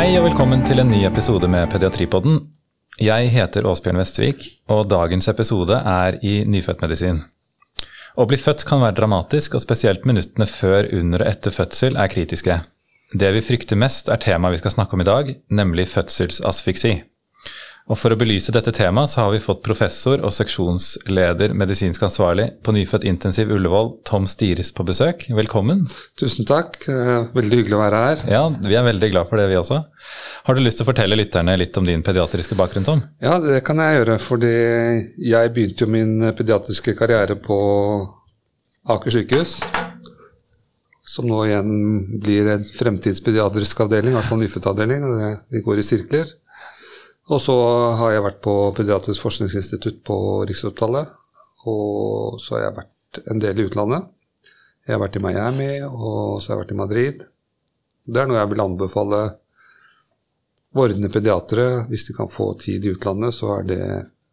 Hei og velkommen til en ny episode med Pediatripodden. Jeg heter Åsbjørn Vestvik, og dagens episode er i nyfødtmedisin. Å bli født kan være dramatisk, og spesielt minuttene før, under og etter fødsel er kritiske. Det vi frykter mest, er temaet vi skal snakke om i dag, nemlig fødselsasfiksi. Og For å belyse dette temaet så har vi fått professor og seksjonsleder medisinsk ansvarlig på nyfødt intensiv Ullevål, Tom Stires, på besøk. Velkommen. Tusen takk. Eh, veldig hyggelig å være her. Ja, Vi er veldig glad for det, vi også. Har du lyst til å fortelle lytterne litt om din pediatriske bakgrunn, Tom? Ja, det kan jeg gjøre. fordi jeg begynte jo min pediatriske karriere på Aker sykehus. Som nå igjen blir en fremtidspediatrisk avdeling, i hvert fall nyfødtavdeling. Vi går i sirkler. Og så har jeg vært på Pediatrisk forskningsinstitutt på Rikshospitalet. Og så har jeg vært en del i utlandet. Jeg har vært i Miami, og så har jeg vært i Madrid. Det er noe jeg vil anbefale vordende pediatere. Hvis de kan få tid i utlandet, så er det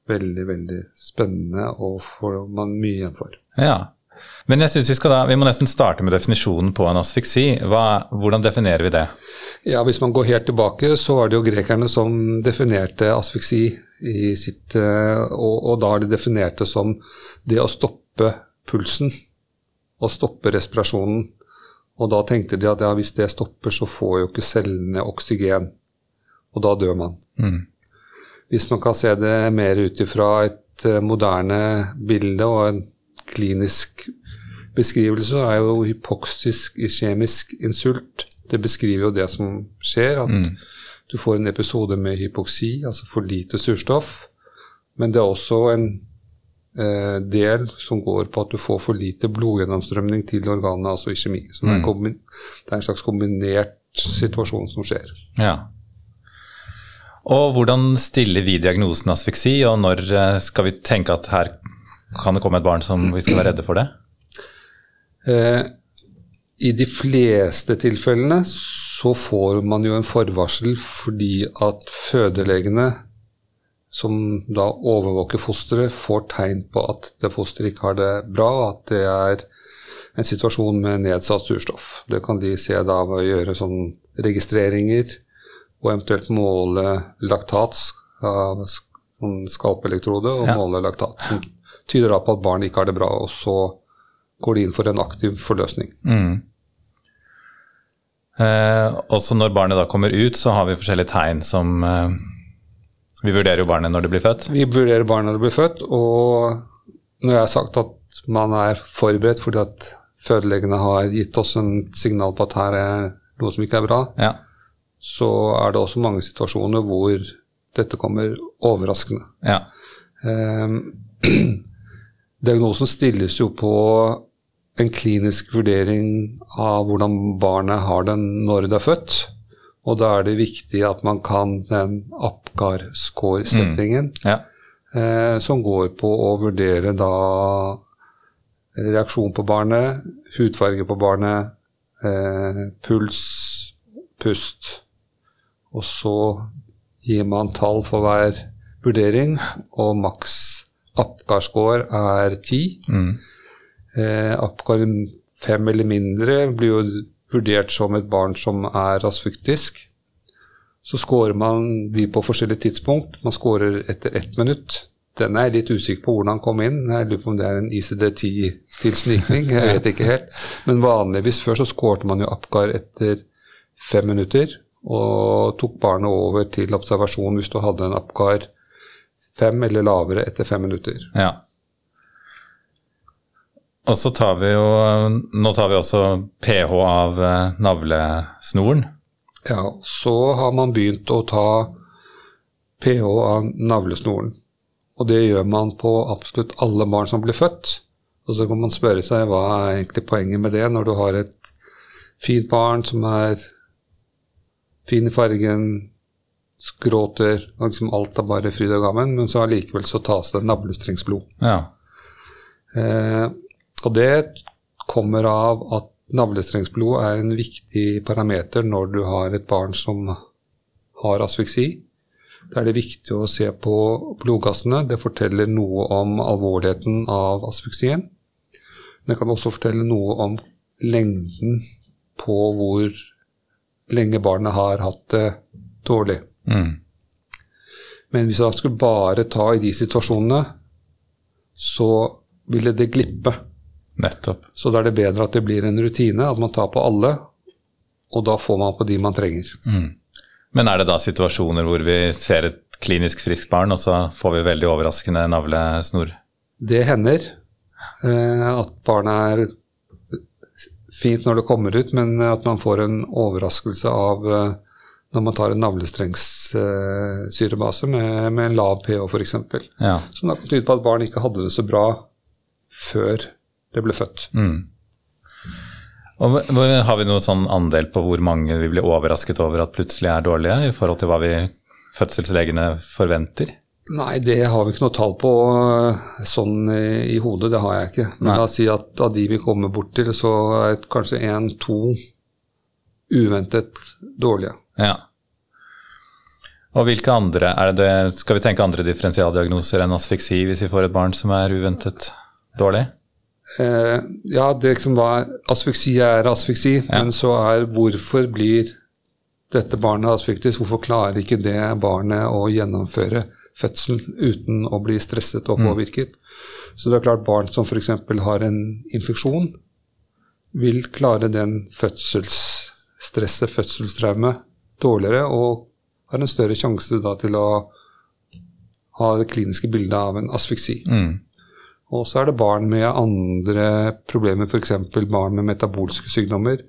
veldig, veldig spennende og får man mye igjen for. Ja, men jeg synes vi, skal da, vi må nesten starte med definisjonen på en asfiksi. Hva, hvordan definerer vi det? Ja, Hvis man går helt tilbake, så var det jo grekerne som definerte asfiksi i sitt eh, og, og da er de definert det som det å stoppe pulsen og stoppe respirasjonen. Og da tenkte de at ja, hvis det stopper, så får jo ikke cellene oksygen. Og da dør man. Mm. Hvis man kan se det mer ut ifra et eh, moderne bilde og en klinisk beskrivelse er jo hypoksisk kjemisk insult. Det beskriver jo det som skjer, at mm. du får en episode med hypoksi, altså for lite surstoff. Men det er også en eh, del som går på at du får for lite blodgjennomstrømning til organene, altså iskjemi. Så det er, mm. det er en slags kombinert situasjon som skjer. Ja. Og hvordan stiller vi diagnosen asfiksi, og når eh, skal vi tenke at her kan det komme et barn som vi skal være redde for det? Eh, I de fleste tilfellene så får man jo en forvarsel fordi at fødelegene som da overvåker fosteret, får tegn på at det fosteret ikke har det bra, at det er en situasjon med nedsatt surstoff. Det kan de se da ved å gjøre sånn registreringer og eventuelt måle laktat av sånn skalpelektrode og ja. måle laktat, som tyder da på at barnet ikke har det bra. og så går de inn for en aktiv forløsning. Mm. Eh, også når barnet da kommer ut, så har vi forskjellige tegn som eh, Vi vurderer jo barnet når det blir født? Vi vurderer barnet når det blir født, og når jeg har sagt at man er forberedt fordi at fødelegene har gitt oss en signal på at her er noe som ikke er bra, ja. så er det også mange situasjoner hvor dette kommer overraskende. Ja. Eh, diagnosen stilles jo på en klinisk vurdering av hvordan barnet har det når det er født. Og da er det viktig at man kan den APGAR-score-settingen, mm. ja. eh, som går på å vurdere da reaksjon på barnet, hudfarge på barnet, eh, puls, pust. Og så gir man tall for hver vurdering, og maks APGAR-score er ti. Mm. Eh, Apgar 5 eller mindre blir jo vurdert som et barn som er rasfuktisk. Så scorer man de på forskjellige tidspunkt. Man scorer etter ett minutt. Den er jeg litt usikker på hvordan han kom inn. Jeg lurer på om det er en ICD-10-tilsnikning. Jeg vet ikke helt. Men vanligvis før så skårte man jo Apgar etter fem minutter. Og tok barnet over til observasjon hvis du hadde en Apgar fem eller lavere etter fem minutter. Ja. Og så tar vi jo Nå tar vi også pH av eh, navlesnoren. Ja, så har man begynt å ta pH av navlesnoren. Og det gjør man på absolutt alle barn som blir født. Og så kan man spørre seg hva er egentlig poenget med det, når du har et fint barn som er fin i fargen, skråter, og liksom alt er bare fryd og gammen, men så allikevel så tas det navlestrengsblod. Ja. Eh, og det kommer av at navlestrengsblod er en viktig parameter når du har et barn som har asfiksi. Da er det viktig å se på blodgassene. Det forteller noe om alvorligheten av asfiksien. Det kan også fortelle noe om lengden på hvor lenge barnet har hatt det dårlig. Mm. Men hvis jeg skulle bare ta i de situasjonene, så ville det glippe. Nettopp. Så da er det bedre at det blir en rutine, at man tar på alle, og da får man på de man trenger. Mm. Men er det da situasjoner hvor vi ser et klinisk friskt barn, og så får vi veldig overraskende navlesnor? Det hender eh, at barnet er fint når det kommer ut, men at man får en overraskelse av eh, når man tar en navlestrengssyrebase eh, med, med, en lav pH f.eks. Ja. Som da kan tyde på at barn ikke hadde det så bra før det ble født. Mm. Og Har vi noen sånn andel på hvor mange vi blir overrasket over at plutselig er dårlige, i forhold til hva vi fødselslegene forventer? Nei, det har vi ikke noe tall på sånn i, i hodet. Det har jeg ikke. Men Nei. la oss si at av de vi kommer bort til, så er kanskje én-to uventet dårlige. Ja. Og hvilke andre er det, Skal vi tenke andre differensialdiagnoser enn asfiksi hvis vi får et barn som er uventet dårlig? Eh, ja, det som var Asfiksi er asfiksi, ja. men så er hvorfor blir dette barnet asfiktisk? Hvorfor klarer ikke det barnet å gjennomføre fødselen uten å bli stresset og mm. påvirket? Mm. Så det er klart barn som f.eks. har en infeksjon, vil klare den fødselsstresset, fødselstraume, dårligere og har en større sjanse da til å ha det kliniske bildet av en asfyksi. Mm. Og så er det barn med andre problemer, f.eks. barn med metabolske sykdommer.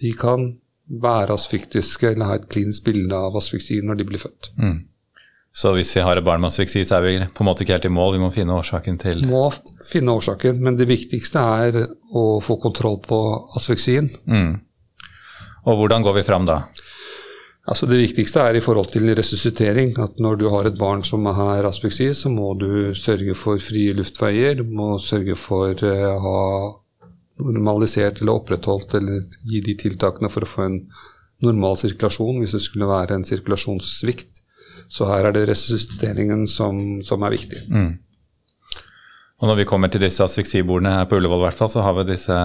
De kan være asfyktiske eller ha et klinisk bilde av asfyksi når de blir født. Mm. Så hvis vi har et barn med asfyksi, så er vi på en måte ikke helt i mål, vi må finne årsaken til Må finne årsaken, men det viktigste er å få kontroll på asfyksien. Mm. Og hvordan går vi fram da? Altså Det viktigste er i forhold til resuscitering. At når du har et barn som har aspeksi, så må du sørge for frie luftveier. Du må sørge for å uh, ha normalisert eller opprettholdt eller gi de tiltakene for å få en normal sirkulasjon hvis det skulle være en sirkulasjonssvikt. Så her er det resusciteringen som, som er viktig. Mm. Og når vi kommer til disse asfiksibordene her på Ullevål, hvert fall, så har vi disse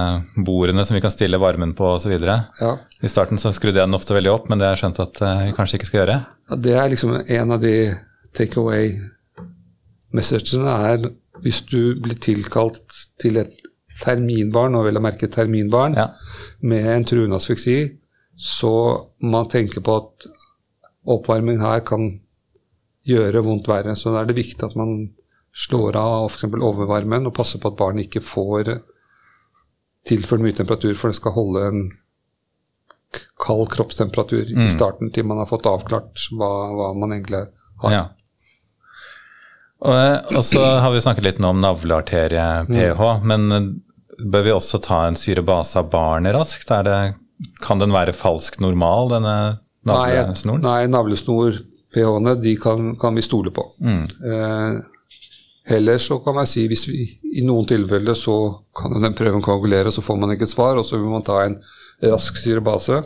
bordene som vi kan stille varmen på osv. Ja. I starten så skrudde jeg den ofte veldig opp, men det har jeg skjønt at eh, vi kanskje ikke skal gjøre. Ja, det er liksom en av de take away messagene er hvis du blir tilkalt til et terminbarn, og vel å merke terminbarn, ja. med en truende asfyksi, så man tenker på at oppvarming her kan gjøre vondt verre. Så da er det viktig at man slår av f.eks. overvarmen og passer på at barnet ikke får tilført mye temperatur, for det skal holde en kald kroppstemperatur mm. i starten til man har fått avklart hva, hva man egentlig har. Ja. Og, og, så har vi snakket litt nå om navlearterie-pH, mm. men bør vi også ta en syrebase av barnet raskt? Det, kan den være falsk normal, denne navlesnoren? Nei, nei navlesnor-pH-ene de kan, kan, vi stole på. Mm. Eh, heller så kan man si hvis vi i noen tilfeller så kan den prøven koagulere, så får man ikke et svar, og så vil man ta en rask syrebase.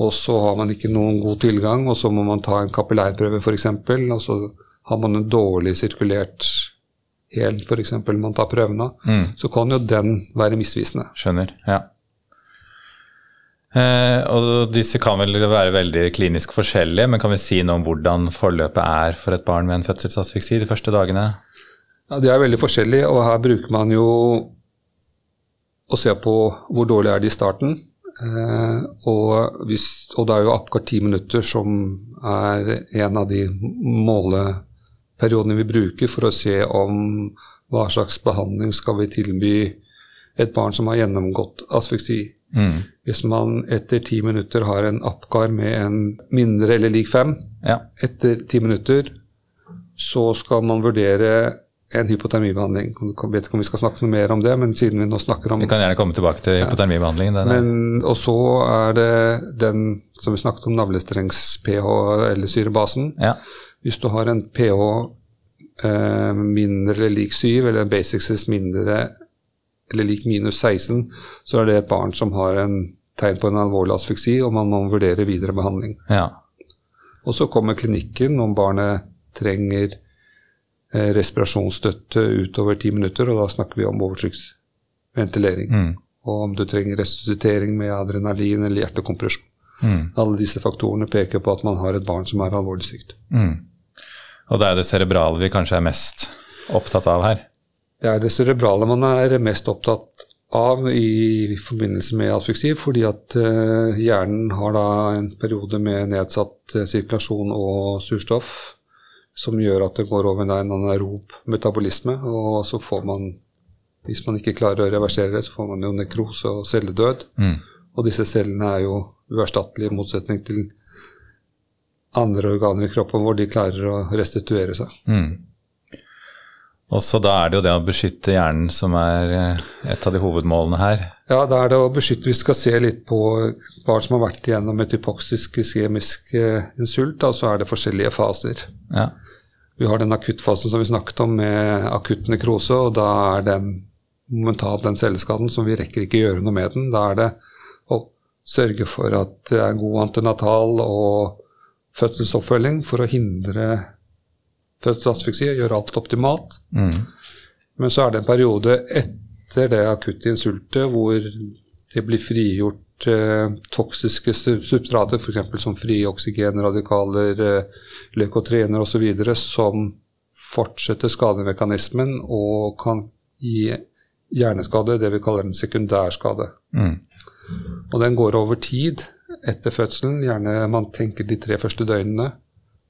Og så har man ikke noen god tilgang, og så må man ta en kapillærprøve f.eks. Og så har man en dårlig sirkulert hel f.eks. man tar prøven av, mm. så kan jo den være misvisende. Skjønner, ja. Eh, og disse kan vel være veldig klinisk forskjellige, men kan vi si noe om hvordan forløpet er for et barn med en fødselsasfiksi de første dagene? Ja, De er veldig forskjellige, og her bruker man jo å se på hvor dårlig er de i starten. Eh, og, hvis, og, det er jo akkurat ti minutter som er en av de måleperiodene vi bruker for å se om hva slags behandling skal vi tilby et barn som har gjennomgått asfyksi. Mm. Hvis man etter ti minutter har en Apgar med en mindre eller lik fem ja. etter ti minutter, så skal man vurdere en hypotermibehandling. Jeg vet ikke om vi skal snakke noe mer om det, men siden vi nå snakker om Vi kan gjerne komme tilbake til hypotermibehandlingen. Men, og så er det den som vi snakket om, navlestrengs-pH eller syrebasen. Ja. Hvis du har en pH eh, mindre eller lik syv, eller en basic mindre eller lik minus 16, så er det et barn som har en tegn på en alvorlig asfyksi, og man må vurdere videre behandling. Ja. Og så kommer klinikken om barnet trenger eh, respirasjonsstøtte utover ti minutter, og da snakker vi om overtrykksventilering. Mm. Og om du trenger resuscitering med adrenalin eller hjertekompresjon. Mm. Alle disse faktorene peker på at man har et barn som er alvorlig sykt. Mm. Og det er det cerebrale vi kanskje er mest opptatt av her. Det er det cerebrale man er mest opptatt av i forbindelse med asfyksi, fordi at uh, hjernen har da en periode med nedsatt uh, sirkulasjon og surstoff, som gjør at det går over en anaerob metabolisme, og så får man, hvis man ikke klarer å reversere det, så får man jo nekrose og celledød. Mm. Og disse cellene er jo uerstattelige i motsetning til andre organer i kroppen hvor de klarer å restituere seg. Mm. Og så da er det jo det å beskytte hjernen som er eh, et av de hovedmålene her. Ja, da er det å beskytte Vi skal se litt på barn som har vært igjennom et hypoksisk iskemisk eh, insult. Da, så er det forskjellige faser. Ja. Vi har den akuttfasen som vi snakket om med akutt nekrose, og da er den momentant den celleskaden som vi rekker ikke gjøre noe med den. Da er det å sørge for at det er god antenatal og fødselsoppfølging for å hindre fødselsasfyksi og gjøre alt optimalt. Mm. Men så er det en periode etter det akutte insultet hvor det blir frigjort eh, toksiske su- substrater, f.eks. som frie oksygenradikaler, eh, leukotriener osv., som fortsetter skademekanismen og kan gi hjerneskade, det vi kaller en sekundærskade. Mm. Og den går over tid etter fødselen, gjerne man tenker de tre første døgnene.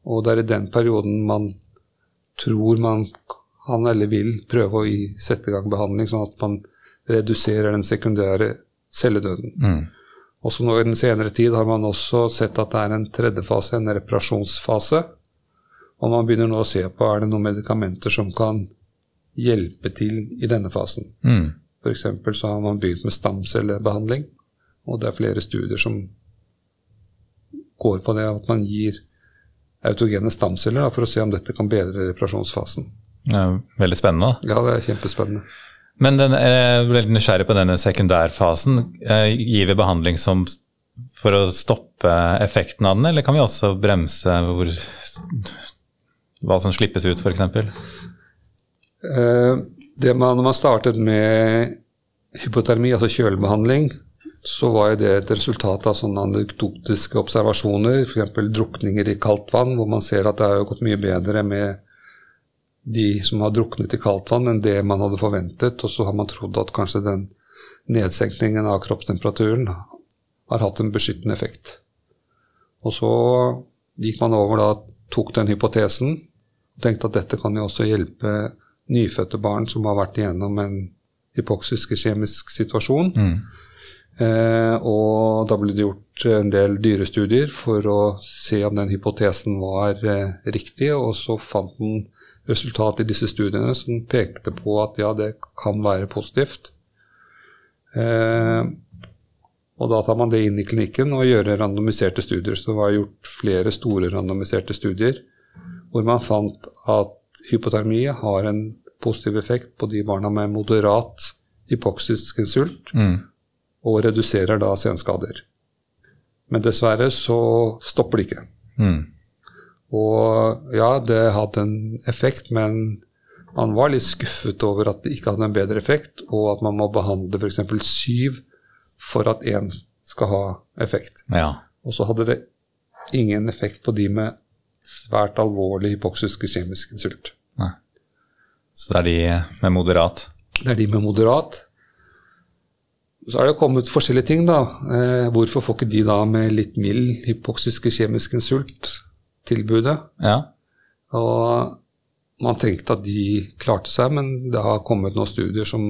Og det er i den perioden man tror man han eller vil prøve å sette i gang behandling, sånn at man reduserer den sekundære celledøden. Mm. Også nå i den senere tid har man også sett at det er en tredje fase, en reparasjonsfase. Og man begynner nå å se på er det noen medikamenter som kan hjelpe til i denne fasen. Mm. F.eks. så har man begynt med stamcellebehandling, og det er flere studier som går på det at man gir autogene stamceller da, for å se om dette kan bedre reparasjonsfasen. Ja, veldig spennende. Ja, det er kjempespennende. Men den, jeg er veldig nysgjerrig på denne sekundærfasen. Eh, Gir vi behandling som for å stoppe effekten av den, eller kan vi også bremse hvor, hva som slippes ut, f.eks.? Eh, det man, når man startet med hypotermi, altså kjølebehandling, så var det et resultat av sånne anekdotiske observasjoner, f.eks. drukninger i kaldt vann, hvor man ser at det har gått mye bedre med de som har druknet i kaldt vann, enn det man hadde forventet. Og så har man trodd at kanskje den nedsenkningen av kroppstemperaturen har hatt en beskyttende effekt. Og så gikk man over da, tok den hypotesen og tenkte at dette kan jo også hjelpe nyfødte barn som har vært igjennom en hypoksisk kjemisk situasjon. Mm. Eh, og da ble det gjort en del dyrestudier for å se om den hypotesen var eh, riktig, og så fant den resultat i disse studiene som pekte på at ja, det kan være positivt. Eh, og da tar man det inn i klinikken og gjør randomiserte studier. Så det var gjort flere store randomiserte studier hvor man fant at hypotermi har en positiv effekt på de barna med moderat hypoksisk insult, Mm. Og reduserer da senskader. Men dessverre så stopper det ikke. Mm. Og ja, det hadde en effekt, men man var litt skuffet over at det ikke hadde en bedre effekt, og at man må behandle f.eks. syv for at én skal ha effekt. Ja. Og så hadde det ingen effekt på de med svært alvorlig hypoksisk kjemisk insult. Nei. Så det er de med moderat. Det er de med moderat. Så er det kommet forskjellige ting, da. Eh, hvorfor får ikke de da med litt mild hypoksiske kjemisk insult tilbudet? Ja. Og man tenkte at de klarte seg, men det har kommet noen studier som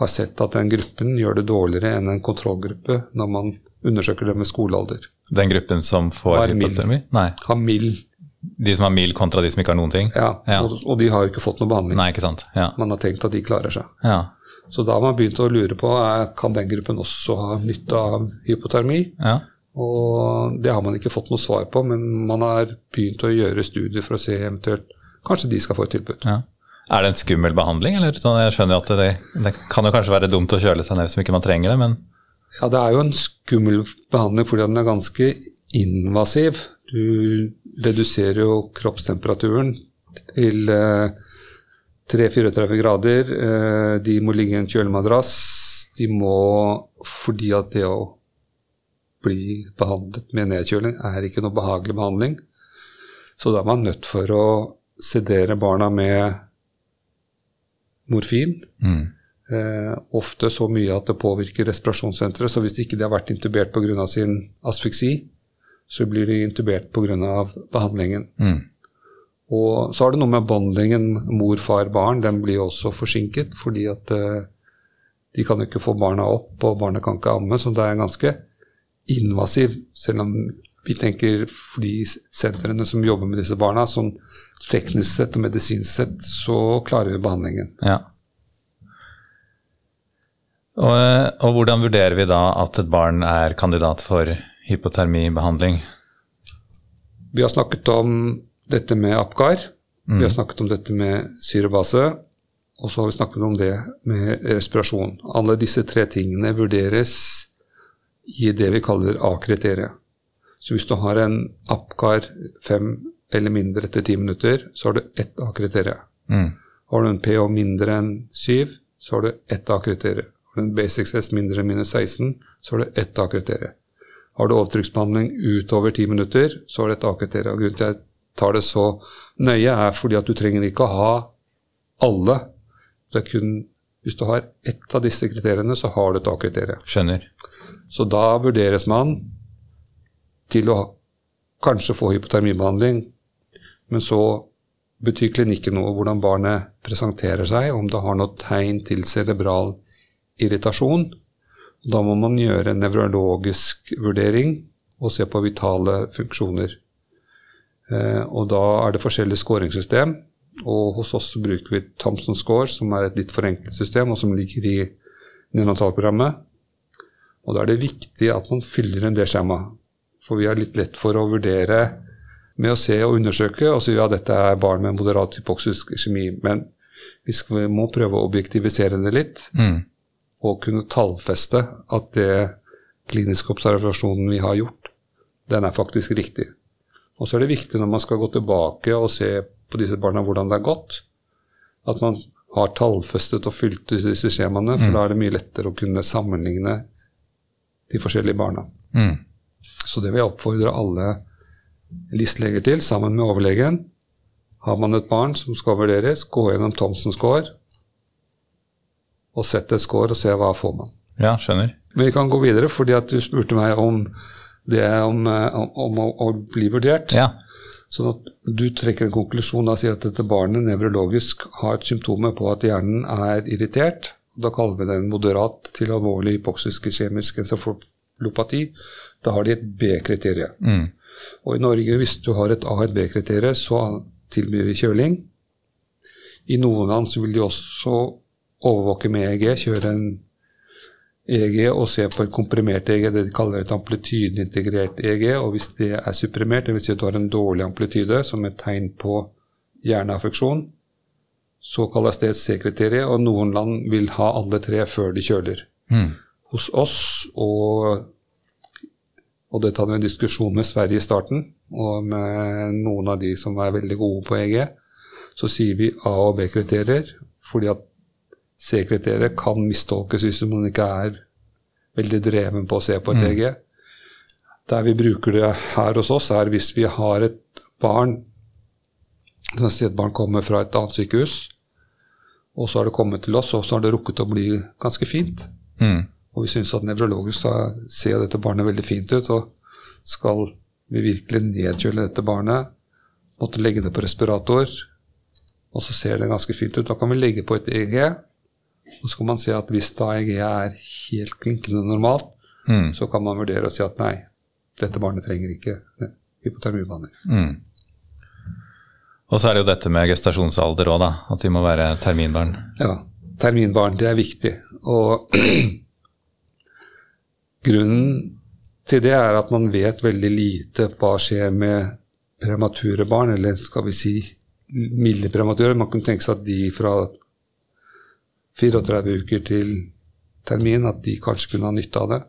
har sett at den gruppen gjør det dårligere enn en kontrollgruppe når man undersøker det med skolealder. Den gruppen som får hypotermi? Nei. Har mild, De som har mild kontra de som ikke har noen ting? ja, Ja. Og, og de har jo ikke fått noe behandling. Nei, ikke sant. Ja. Man har tenkt at de klarer seg. Ja. Så da har man begynt å lure på er, kan den gruppen også ha nytte av hypotermi. ja. Og det har man ikke fått noe svar på, men man har begynt å gjøre studier for å se eventuelt Kanskje de skal få et tilbud. ja. Er det en skummel behandling? Eller? Sånn, jeg skjønner jo at det, det kan jo kanskje være dumt å kjøle seg ned hvis ikke man trenger det, men Ja, det er jo en skummel behandling fordi den er ganske invasiv. Du reduserer jo kroppstemperaturen til eh, 3-34 grader. Eh, de må ligge i en kjølemadrass. De må, fordi at det å bli behandlet med nedkjøling er ikke noe behagelig behandling. Så da er man nødt for å sedere barna med morfin. Mm. Eh, ofte så mye at det påvirker respirasjonssenteret. Så hvis ikke de har vært intubert pga. sin asfyksi, så blir de intubert pga. behandlingen. Mm. Og så har det noe med bondingen mor, far, barn. Den blir også forsinket fordi at eh, de kan ikke få barna opp, og barna kan ikke amme. Så det er ganske invasiv, selv om vi tenker for de sentrene som jobber med disse barna, sånn teknisk sett og medisinsk sett, så klarer vi behandlingen. Ja. Og, og hvordan vurderer vi da at et barn er kandidat for hypotermibehandling? Vi har snakket om dette med Apgar, Mm. vi har snakket om dette med syrebase, og så har vi snakket om det med respirasjon. Alle disse tre tingene vurderes i det vi kaller A-kriteriet. Så hvis du har en Apgar fem eller mindre etter ti minutter, så har du ett A-kriterium. Mm. Har du en pH mindre enn 7, så har du ett A-kriterium. Har du en basic S mindre enn minus 16, så har du ett A-kriterium. Har du overtrykksbehandling utover 10 minutter, så har du et A-kriterium. Grunnen til at tar det så nøye, er fordi at du trenger ikke å ha alle. Det er kun hvis du har ett av disse kriteriene, så har du et A-kriterium. Skjønner. Så da vurderes man til å kanskje få hypotermibehandling, men så betyr klinikken noe hvordan barnet presenterer seg, om det har noe tegn til cerebral irritasjon. Da må man gjøre en nevrologisk vurdering og se på vitale funksjoner. Eh, og da er det forskjellig skåringssystem, og hos oss bruker vi Thompson Score, som er et litt forenklet system, og som ligger i neonatalprogrammet. Og da er det viktig at man fyller inn det skjemaet. For vi har litt lett for å vurdere med å se og undersøke og si ja, dette er barn med moderat hypoksisk kjemi. Men vi skal, må prøve å objektivisere det litt, Mm. og kunne tallfeste at det kliniske observasjonen vi har gjort, den er faktisk riktig. Og så er det viktig når man skal gå tilbake og se på disse barna hvordan det er gått, at man har tallfestet og fylt ut disse skjemaene, for da er det mye lettere å kunne sammenligne de forskjellige barna. Mm. Så det vil jeg oppfordre alle listleger til, sammen med overlegen. Har man et barn som skal vurderes, gå gjennom Thomsens score og sette et score og se hva får man. Ja, skjønner. Men vi kan gå videre, fordi at du spurte meg om det om, eh, om, om å, bli vurdert. Ja. Sånn at du trekker en konklusjon og sier at dette barnet nevrologisk har et symptomer på at hjernen er irritert. Da kaller vi det en moderat til alvorlig hypoksisk kjemisk encefalopati. Da har de et B-kriterium. Mm. Og i Norge, hvis du har et A- og et B-kriterium, så tilbyr vi kjøling. I noen land så vil de også overvåke med EEG, kjøre en EEG og se på et komprimert EG, det de kaller et amplitydeintegrert EG. Og hvis det er supprimert, dvs. Si at du har en dårlig amplityde som et tegn på hjerneaffeksjon, så kalles det et C-kriterium, og noen land vil ha alle tre før de kjøler. Mm. Hos oss, og, og dette hadde vi en diskusjon med Sverige i starten, og med noen av de som er veldig gode på EG, så sier vi A- og B-kriterier, fordi at C-kriteriet kan mistolkes hvis man ikke er veldig dreven på å se på et EG. Der vi bruker det her hos oss, er hvis vi har et barn La oss si et barn kommer fra et annet sykehus, og så har det kommet til oss, og så har det rukket å bli ganske fint. Mm. Og vi syns at nevrologisk så ser dette barnet veldig fint ut, og skal vi virkelig nedkjøle dette barnet, måtte legge det på respirator, og så ser det ganske fint ut. Da kan vi legge på et EEG, og så kan man si at hvis da EEG er helt klinkende normalt, Mm. så kan man vurdere å si at nei, dette barnet trenger ikke hypotermibehandling. Mm. Og så er det jo dette med gestasjonsalder òg, da. At de må være terminbarn. Ja, terminbarn, det er viktig. Og grunnen til det er at man vet veldig lite hva skjer med premature barn, eller skal vi si milde premature. Man kunne tenke seg at de fra 34 uker til termin, at de kanskje kunne ha nytte av det.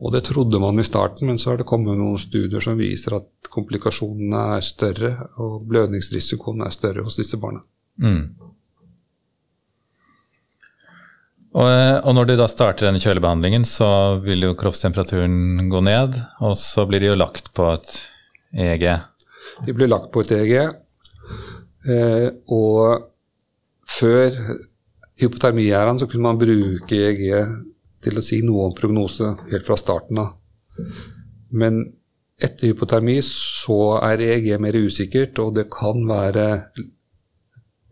Og det trodde man i starten, men så har det kommet noen studier som viser at komplikasjonene er større, og blødningsrisikoen er større hos disse barna. Mm. Og, og, når de da starter denne kjølebehandlingen, så vil jo kroppstemperaturen gå ned, og så blir de jo lagt på et EEG. De blir lagt på et EEG, eh, og før hypotermiæraen så kunne man bruke EEG til å si noe om prognose helt fra starten av. Men etter hypotermi så er EEG mer usikkert, og det kan være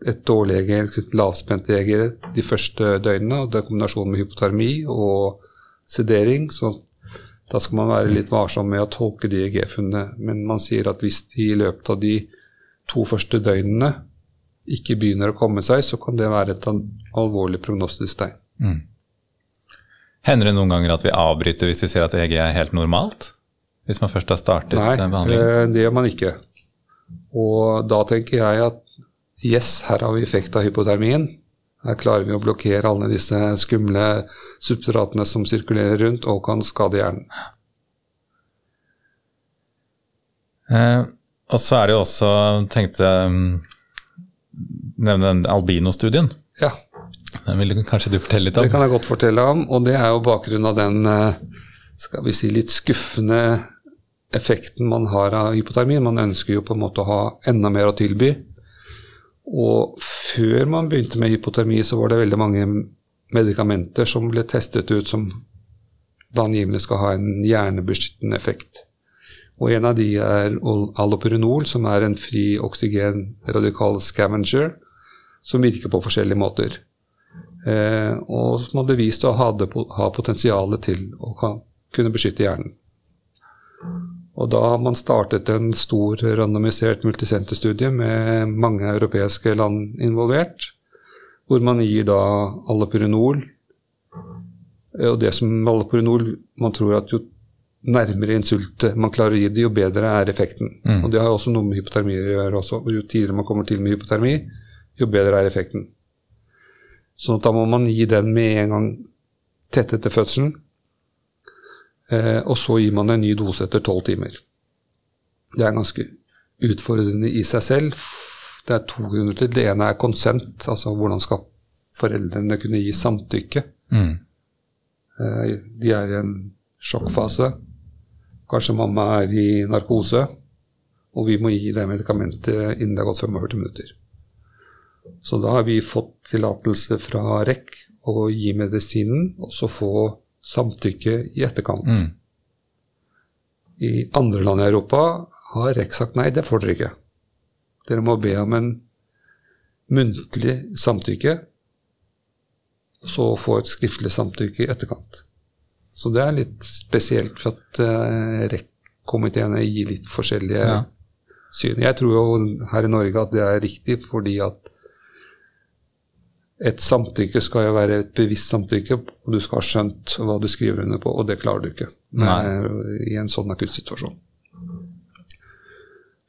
et dårlig EEG, lavspent EG, de første døgnene. og Det er kombinasjonen med hypotermi og sedering. så da skal man være litt varsom med å tolke de EG-funnene. Men man sier at hvis de i løpet av de to første døgnene ikke begynner å komme seg, så kan det være et alvorlig prognostisk tegn. Mm. Hender det noen ganger at vi avbryter hvis vi ser at EG er helt normalt? Hvis man først har startet Nei, behandling? Nei, det gjør man ikke. Og da tenker jeg at Yes, her har vi effekt av hypotermien. Her klarer vi å blokkere alle disse skumle substratene som sirkulerer rundt og kan skade hjernen. Eh, og så er det jo også, tenkte um, nevne den albino-studien. Ja. Den vil kanskje du fortelle litt om? Det kan jeg godt fortelle om. Og det er jo bakgrunnen av den eh, skal vi si, litt skuffende effekten man har av hypotermi. Man ønsker jo på en måte å ha enda mer å tilby. Og før man begynte med hypotermi, så var det veldig mange medikamenter som ble testet ut som da angivelig skal ha en hjernebeskyttende effekt. Og en av de er allopurinol, som er en fri oksygenradikal scavenger, som virker på forskjellige måter. Eh, og som har bevist å ha, ha potensialet til å kunne beskytte hjernen. Og da har man startet en stor randomisert multisenterstudie med mange europeiske land involvert, hvor man gir da allopurinol. Og det som allopurinol Man tror at jo nærmere insultet man klarer å gi det, jo bedre er effekten. Mm. Og det har også noe med hypotermi å gjøre også. Jo tidligere man kommer til med hypotermi, jo bedre er effekten. Så da må man gi den med en gang tett etter fødselen. Eh, og så gir man en ny dose etter tolv timer. Det er ganske utfordrende i seg selv. Det er to grunner til det. ene er konsent, altså hvordan skal foreldrene kunne gi samtykke. Mm. Eh, de er i en sjokkfase. Kanskje mamma er i narkose, og vi må gi det medikamentet innen det har gått 45 minutter. Så da har vi fått tillatelse fra REC å gi medisinen, og så få samtykke i etterkant. Mm. I andre land i Europa har REC sagt nei, det får dere ikke. Dere må be om en muntlig samtykke, og så få et skriftlig samtykke i etterkant. Så det er litt spesielt for at uh, REC-komiteene gir litt forskjellige ja. syn. Jeg tror jo her i Norge at det er riktig, fordi at et samtykke skal jo være et bevisst samtykke, og du skal ha skjønt hva du skriver under på, og det klarer du ikke med, i en sånn akutt situasjon.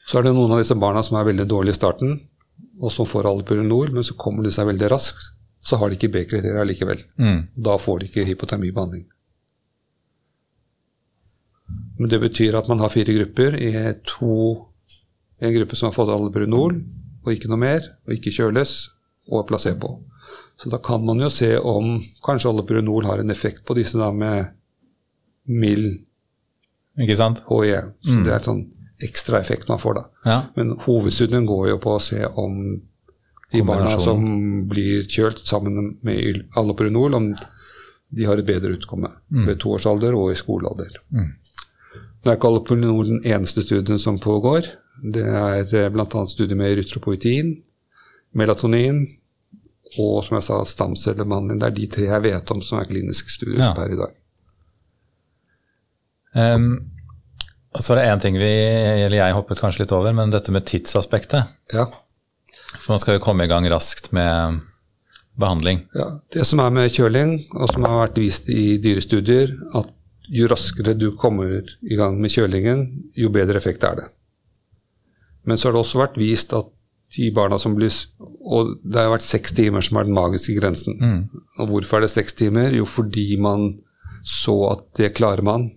Så er det noen av disse barna som er veldig dårlige i starten, og som får allopurinol, men så kommer de seg veldig raskt. Så har de ikke B-kriterier likevel. Mm. Da får de ikke hypotermibehandling. Men det betyr at man har fire grupper. I to, en gruppe som har fått allopurinol, og ikke noe mer, og ikke kjøles, og placebo. Så da kan man jo se om kanskje allopurinol har en effekt på disse da med mild Ikke sant? HE. Så mm. det er et sånn ekstra effekt man får da. Ja. Men hovedstudien går jo på å se om de barna som blir kjølt sammen med allopurinol, om de har et bedre utkomme mm. ved toårsalder og i skolealder. Mm. Nå er ikke allopurinol den eneste studien som pågår. Det er eh, bl.a. studier med erytropoetin, melatonin, og som jeg sa, stamcellebehandling. Det er de tre jeg vet om som er kliniske studier ja. per i dag. Um, og så er det én ting vi, eller jeg hoppet kanskje litt over, men dette med tidsaspektet. Ja. For man skal jo komme i gang raskt med behandling. Ja, Det som er med kjøling, og som har vært vist i dyrestudier, at jo raskere du kommer i gang med kjølingen, jo bedre effekt er det. Men så har det også vært vist at de barna som blir Og det har vært seks timer som er den magiske grensen. Mm. Og hvorfor er det seks timer? Jo, fordi man så at det klarer man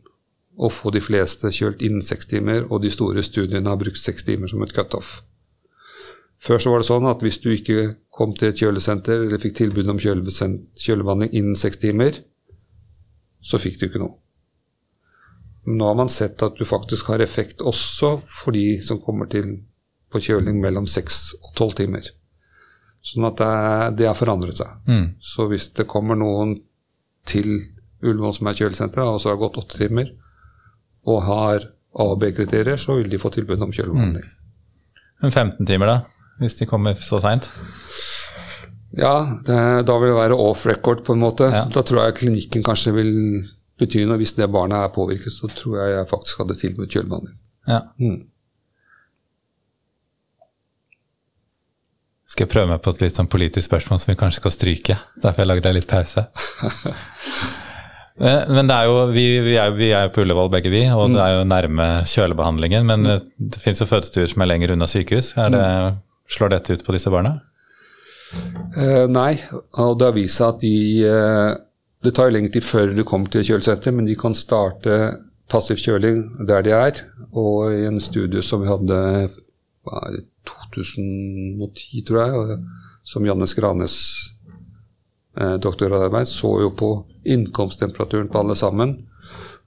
å få de fleste kjølt innen seks timer, og de store studiene har brukt seks timer som et cutoff. Før så var det sånn at hvis du ikke kom til et kjølesenter eller fikk tilbud om kjølebehandling innen seks timer, så fikk du ikke noe. Men nå har man sett at du faktisk har effekt også for de som kommer til på kjøling mellom 6 og tolv timer. Sånn at det, har forandret seg. Mm. Så hvis det kommer noen til Ullevål som er kjølesenter, og så har gått åtte timer, og har A- og B-kriterier, så vil de få tilbud om kjølebehandling. Men 15 timer, da? Hvis de kommer så seint? Ja, det, da vil det være off record, på en måte. Ja. Da tror jeg klinikken kanskje vil bety noe. Hvis det barnet er påvirket, så tror jeg jeg faktisk hadde tilbudt kjølebehandling. Ja. Mm. Skal jeg prøve meg på et litt sånn politisk spørsmål som vi kanskje skal stryke. Derfor har jeg lagd deg litt pause. Men det er jo, vi, vi, er, vi er på Ullevål begge vi, og det er jo nærme kjølebehandlingen. Men eh, det finnes jo fødestuer som er lenger unna sykehus. Det, slår dette ut på disse barna? Eh, nei, og det har vist seg at de eh, Det tar jo lengre tid før du kommer til kjølesenteret, men de kan starte passiv kjøling der de er. Og i en studie som vi hadde 2010, tror jeg, som Janne Skranes eh, doktorarbeid, så jo på innkomsttemperaturen på alle sammen.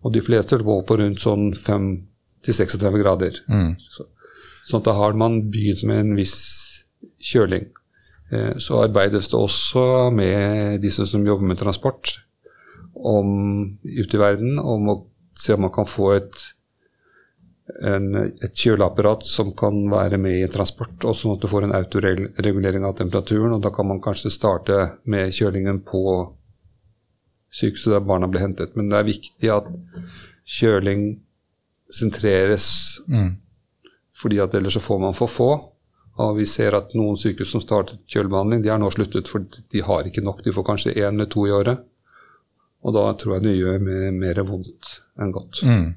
Og de fleste lå på rundt sånn 5-36 grader. Mm. Så, sånn da har man begynt med en viss kjøling. Eh, Så arbeides det også med disse som jobber med transport om, ute i verden, om å se om man kan få et, en, et kjøleapparat som kan være med i transport, og sånn at du får en autoregulering av temperaturen. og Da kan man kanskje starte med kjølingen på sykehuset der barna blir hentet. Men det er viktig at kjøling sentreres Mm. fordi at ellers så får man for få. Og vi ser at noen sykehus som startet kjølebehandling, de har nå sluttet, for de har ikke nok. De får kanskje én eller to i året. Og da tror jeg det gjør mer, mer vondt enn godt. Mm.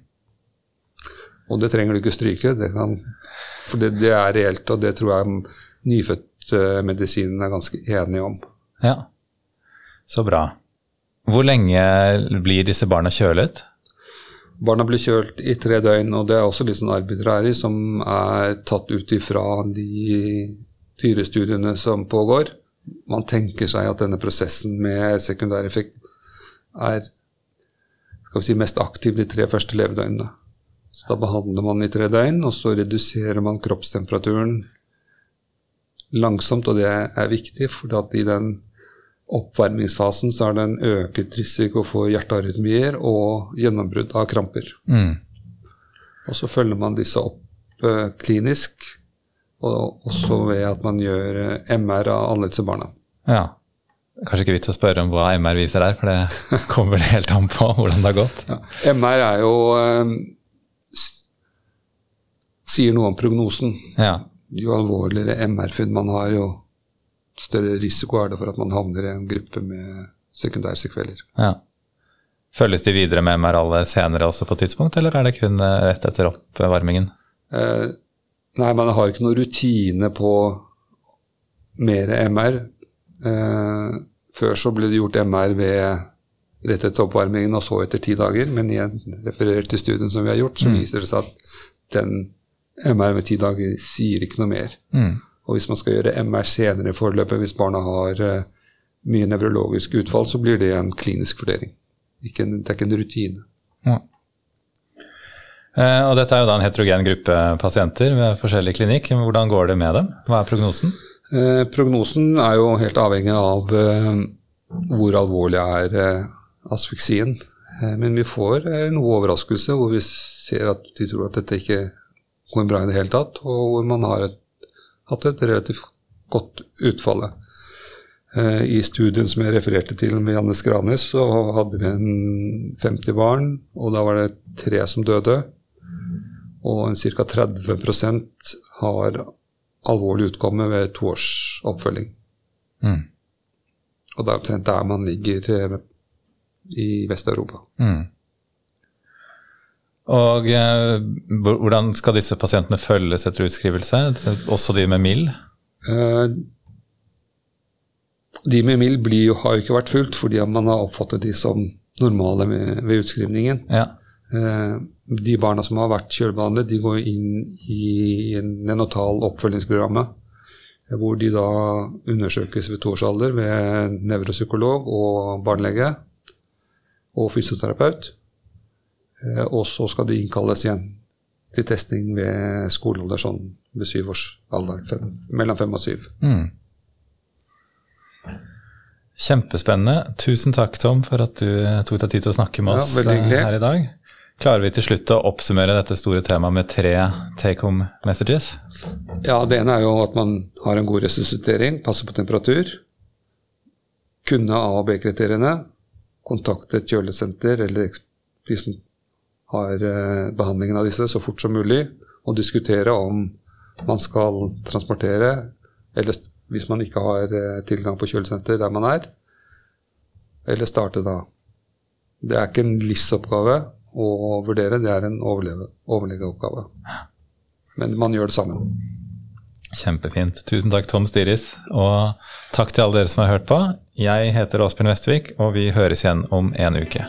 Og det trenger du ikke stryke, det kan, for det, det er reelt, og det tror jeg nyfødtmedisinen er ganske enige om. Ja, så bra. Hvor lenge blir disse barna kjølet? Barna blir kjølt i tre døgn, og det er også litt sånn arbitrære som er tatt ut ifra de dyrestudiene som pågår. Man tenker seg at denne prosessen med sekundæreffekt er skal vi si, mest aktiv de tre første levedøgnene. Da behandler man i tre døgn, og så reduserer man kroppstemperaturen langsomt, og det er viktig, for at i den oppvarmingsfasen så er det en øket risiko for hjertearytmier og gjennombrudd av kramper. Mm. Og så følger man disse opp eh, klinisk, og også ved at man gjør eh, MR av alle disse barna. Ja. Kanskje ikke vits å spørre om hva MR viser der, for det kommer vel helt an på hvordan det har gått. Ja. MR er jo eh, sier noe om prognosen. Ja. Jo alvorligere MR-funn man har, jo større risiko er det for at man havner i en gruppe med sekundærsekveler. ja. Følges de videre med MR alle senere også på tidspunkt, eller er det kun eh, rett etter oppvarmingen? Eh, nei, man har ikke noe rutine på mer MR. Eh, før så ble det gjort MR ved rett etter oppvarmingen og så etter ti dager, men igjen referert til studien som vi har gjort, så viser det seg at den MR ved ti dager sier ikke noe mer. Mm. Og hvis man skal gjøre MR senere i forløpet, hvis barna har uh, mye nevrologisk utfall, så blir det en klinisk vurdering. En, det er ikke en rutine. Ja. Eh, og dette er jo da en heterogen gruppe pasienter med forskjellig klinikk. Hvordan går det med dem? Hva er prognosen? Eh, prognosen er jo helt avhengig av hvor alvorlig er asfiksien. Eh, men vi får noe overraskelse hvor vi ser at de tror at dette ikke går bra i det hele tatt, og hvor man har et, hatt et relativt godt utfall. Eh, I studien som jeg refererte til med Janne Skranes, så hadde vi en 50 barn, og da var det tre som døde. Og ca. 30% har alvorlig utkomme ved to års oppfølging. Mm. Og det er omtrent der man ligger eh, i Vest-Europa. Mm. Og eh, hvordan skal disse pasientene følges etter utskrivelse? Også de med mild? Eh, De med mild blir jo, har jo ikke vært fulgt fordi man har oppfattet de som normale ved utskrivningen. Ja. Eh, De barna som har vært kjølebehandlet, de går inn i neonatal oppfølgingsprogrammet. hvor de da undersøkes ved toårsalder ved nevropsykolog og barnelege og fysioterapeut. Eh, og så skal du innkalles igjen til testing ved skolealder, sånn ved syvårsalder. Fem, mellom fem og syv. Mm. Kjempespennende. Tusen takk, Tom, for at du tok deg tid til å snakke med oss ja, her i dag. Klarer vi til slutt å oppsummere dette store temaet med tre take home messages? Ja, Det ene er jo at man har en god resuscitering, passer på temperatur. Kunne A- og B-kriteriene. Kontakte et kjølesenter eller de som har eh, behandlingen av disse, så fort som mulig. Og diskutere om man skal transportere, eller hvis man ikke har eh, tilgang på kjølesenter der man er, eller starte da. Det er ikke en livsoppgave å vurdere, det er en overlegeoppgave. Men man gjør det sammen. Kjempefint. Tusen takk, Tom Stiris. Og takk til alle dere som har hørt på. Jeg heter Åsbjørn Vestvik, og vi høres igjen om en uke.